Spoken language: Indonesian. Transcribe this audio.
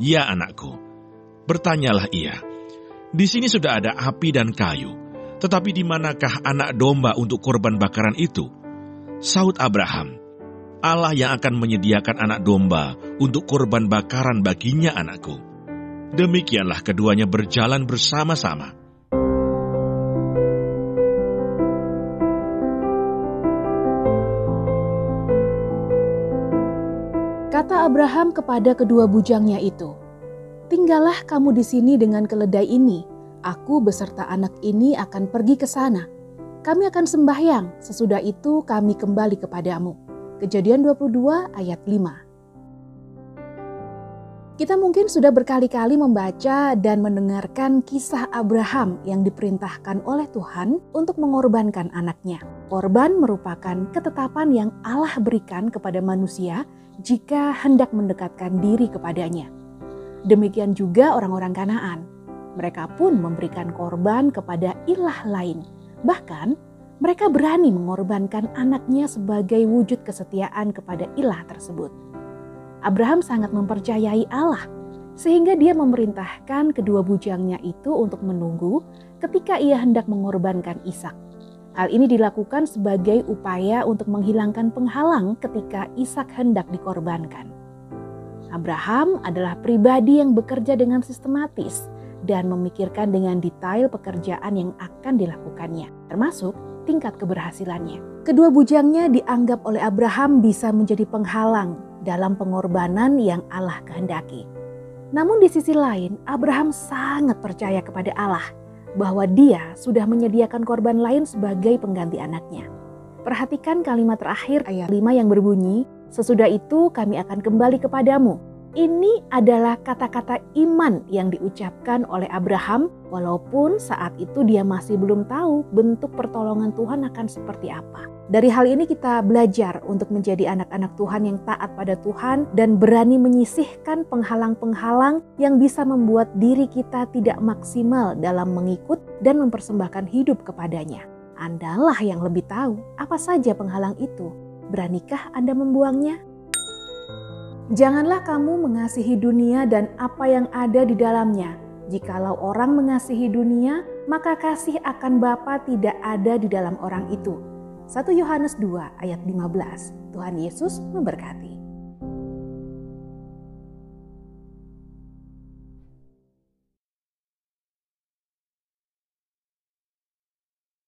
Ya anakku, bertanyalah ia. Di sini sudah ada api dan kayu, tetapi di manakah anak domba untuk korban bakaran itu? Saud Abraham, Allah yang akan menyediakan anak domba untuk korban bakaran baginya anakku. Demikianlah keduanya berjalan bersama-sama. Kata Abraham kepada kedua bujangnya itu, "Tinggallah kamu di sini dengan keledai ini. Aku beserta anak ini akan pergi ke sana. Kami akan sembahyang, sesudah itu kami kembali kepadamu." Kejadian 22 ayat 5. Kita mungkin sudah berkali-kali membaca dan mendengarkan kisah Abraham yang diperintahkan oleh Tuhan untuk mengorbankan anaknya. Korban merupakan ketetapan yang Allah berikan kepada manusia jika hendak mendekatkan diri kepadanya. Demikian juga orang-orang Kanaan. Mereka pun memberikan korban kepada ilah lain. Bahkan mereka berani mengorbankan anaknya sebagai wujud kesetiaan kepada ilah tersebut. Abraham sangat mempercayai Allah, sehingga dia memerintahkan kedua bujangnya itu untuk menunggu ketika ia hendak mengorbankan Ishak. Hal ini dilakukan sebagai upaya untuk menghilangkan penghalang ketika Ishak hendak dikorbankan. Abraham adalah pribadi yang bekerja dengan sistematis dan memikirkan dengan detail pekerjaan yang akan dilakukannya, termasuk tingkat keberhasilannya. Kedua bujangnya dianggap oleh Abraham bisa menjadi penghalang dalam pengorbanan yang Allah kehendaki. Namun di sisi lain, Abraham sangat percaya kepada Allah bahwa dia sudah menyediakan korban lain sebagai pengganti anaknya. Perhatikan kalimat terakhir ayat 5 yang berbunyi, Sesudah itu kami akan kembali kepadamu ini adalah kata-kata iman yang diucapkan oleh Abraham, walaupun saat itu dia masih belum tahu bentuk pertolongan Tuhan akan seperti apa. Dari hal ini, kita belajar untuk menjadi anak-anak Tuhan yang taat pada Tuhan dan berani menyisihkan penghalang-penghalang yang bisa membuat diri kita tidak maksimal dalam mengikut dan mempersembahkan hidup kepadanya. Andalah yang lebih tahu apa saja penghalang itu. Beranikah Anda membuangnya? Janganlah kamu mengasihi dunia dan apa yang ada di dalamnya. Jikalau orang mengasihi dunia, maka kasih akan Bapa tidak ada di dalam orang itu. 1 Yohanes 2 ayat 15. Tuhan Yesus memberkati.